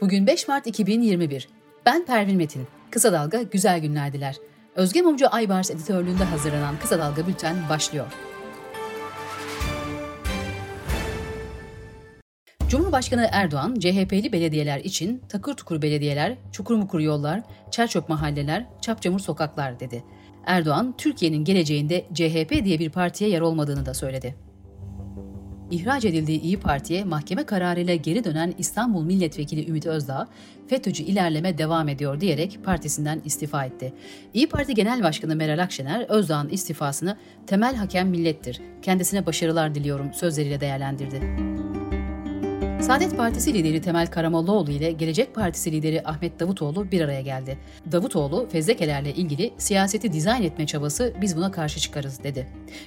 Bugün 5 Mart 2021. Ben Pervin Metin. Kısa Dalga güzel günler diler. Özge Mumcu Aybars editörlüğünde hazırlanan Kısa Dalga Bülten başlıyor. Cumhurbaşkanı Erdoğan, CHP'li belediyeler için takır tukur belediyeler, çukur mukur yollar, çerçöp mahalleler, çapçamur sokaklar dedi. Erdoğan, Türkiye'nin geleceğinde CHP diye bir partiye yer olmadığını da söyledi ihraç edildiği İyi Parti'ye mahkeme kararıyla geri dönen İstanbul Milletvekili Ümit Özdağ, FETÖ'cü ilerleme devam ediyor diyerek partisinden istifa etti. İyi Parti Genel Başkanı Meral Akşener, Özdağ'ın istifasını temel hakem millettir, kendisine başarılar diliyorum sözleriyle değerlendirdi. Saadet Partisi lideri Temel Karamollaoğlu ile Gelecek Partisi lideri Ahmet Davutoğlu bir araya geldi. Davutoğlu, fezlekelerle ilgili siyaseti dizayn etme çabası biz buna karşı çıkarız dedi.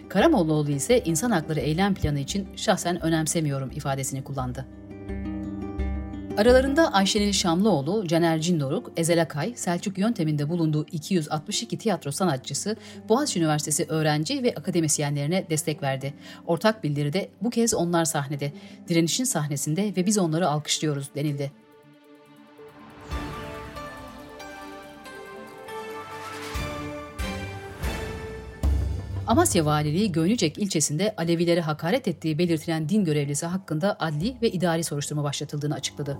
Karamollaoğlu ise insan hakları eylem planı için şahsen önemsemiyorum ifadesini kullandı. Aralarında Ayşenil Şamlıoğlu, Caner Cindoruk, Ezel Akay, Selçuk Yöntem'inde bulunduğu 262 tiyatro sanatçısı Boğaziçi Üniversitesi öğrenci ve akademisyenlerine destek verdi. Ortak bildiride bu kez onlar sahnede, direnişin sahnesinde ve biz onları alkışlıyoruz denildi. Amasya Valiliği Göynücek ilçesinde Alevilere hakaret ettiği belirtilen din görevlisi hakkında adli ve idari soruşturma başlatıldığını açıkladı.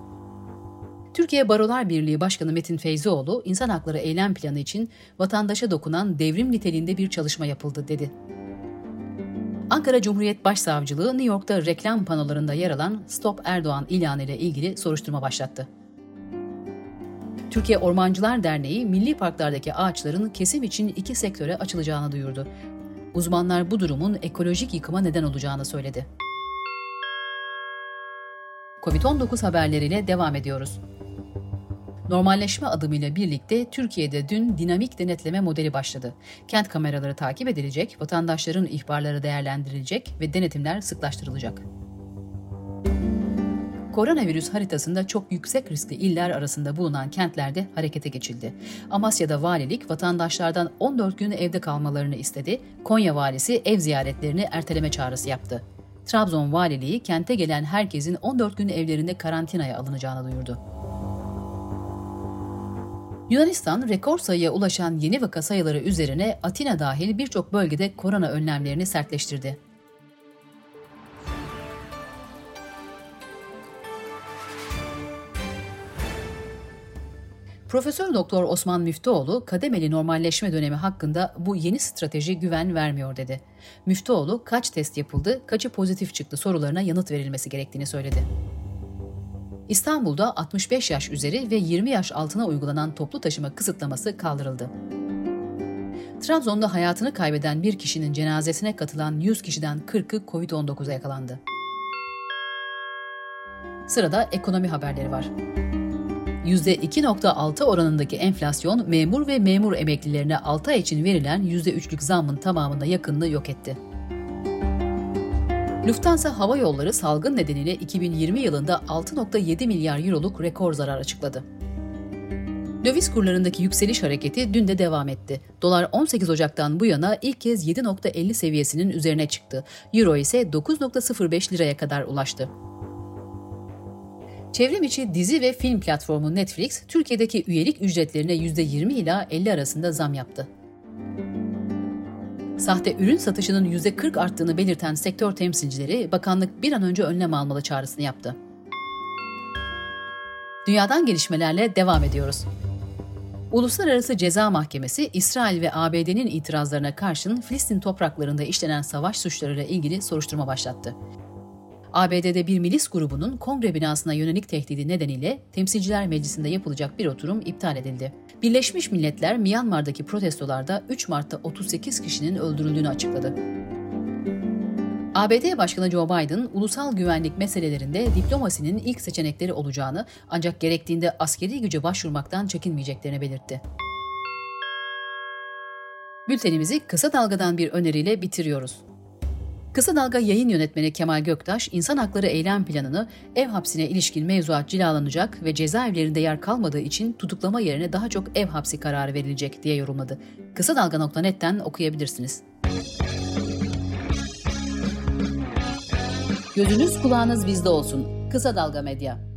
Türkiye Barolar Birliği Başkanı Metin Feyzioğlu, insan hakları eylem planı için vatandaşa dokunan devrim niteliğinde bir çalışma yapıldı dedi. Ankara Cumhuriyet Başsavcılığı New York'ta reklam panolarında yer alan Stop Erdoğan ilanı ile ilgili soruşturma başlattı. Türkiye Ormancılar Derneği milli parklardaki ağaçların kesim için iki sektöre açılacağını duyurdu. Uzmanlar bu durumun ekolojik yıkıma neden olacağını söyledi. Covid-19 haberleriyle devam ediyoruz. Normalleşme adımıyla birlikte Türkiye'de dün dinamik denetleme modeli başladı. Kent kameraları takip edilecek, vatandaşların ihbarları değerlendirilecek ve denetimler sıklaştırılacak. Koronavirüs haritasında çok yüksek riskli iller arasında bulunan kentlerde harekete geçildi. Amasya'da valilik vatandaşlardan 14 gün evde kalmalarını istedi. Konya valisi ev ziyaretlerini erteleme çağrısı yaptı. Trabzon valiliği kente gelen herkesin 14 gün evlerinde karantinaya alınacağını duyurdu. Yunanistan rekor sayıya ulaşan yeni vaka sayıları üzerine Atina dahil birçok bölgede korona önlemlerini sertleştirdi. Profesör Doktor Osman Müftüoğlu, kademeli normalleşme dönemi hakkında bu yeni strateji güven vermiyor dedi. Müftüoğlu, kaç test yapıldı, kaçı pozitif çıktı sorularına yanıt verilmesi gerektiğini söyledi. İstanbul'da 65 yaş üzeri ve 20 yaş altına uygulanan toplu taşıma kısıtlaması kaldırıldı. Trabzon'da hayatını kaybeden bir kişinin cenazesine katılan 100 kişiden 40'ı COVID-19'a yakalandı. Sırada ekonomi haberleri var. %2.6 oranındaki enflasyon memur ve memur emeklilerine 6 ay için verilen %3'lük zammın tamamında yakınlığı yok etti. Lufthansa Hava Yolları salgın nedeniyle 2020 yılında 6.7 milyar euroluk rekor zarar açıkladı. Döviz kurlarındaki yükseliş hareketi dün de devam etti. Dolar 18 Ocak'tan bu yana ilk kez 7.50 seviyesinin üzerine çıktı. Euro ise 9.05 liraya kadar ulaştı. Çevrim içi dizi ve film platformu Netflix, Türkiye'deki üyelik ücretlerine %20 ila 50 arasında zam yaptı. Sahte ürün satışının %40 arttığını belirten sektör temsilcileri, bakanlık bir an önce önlem almalı çağrısını yaptı. Dünyadan gelişmelerle devam ediyoruz. Uluslararası Ceza Mahkemesi, İsrail ve ABD'nin itirazlarına karşın Filistin topraklarında işlenen savaş suçlarıyla ilgili soruşturma başlattı. ABD'de bir milis grubunun kongre binasına yönelik tehdidi nedeniyle Temsilciler Meclisi'nde yapılacak bir oturum iptal edildi. Birleşmiş Milletler Myanmar'daki protestolarda 3 Mart'ta 38 kişinin öldürüldüğünü açıkladı. ABD Başkanı Joe Biden, ulusal güvenlik meselelerinde diplomasinin ilk seçenekleri olacağını ancak gerektiğinde askeri güce başvurmaktan çekinmeyeceklerini belirtti. Bültenimizi kısa dalgadan bir öneriyle bitiriyoruz. Kısa Dalga yayın yönetmeni Kemal Göktaş, insan hakları eylem planını ev hapsine ilişkin mevzuat cilalanacak ve cezaevlerinde yer kalmadığı için tutuklama yerine daha çok ev hapsi kararı verilecek diye yorumladı. Kısa Dalga.net'ten okuyabilirsiniz. Gözünüz kulağınız bizde olsun. Kısa Dalga Medya.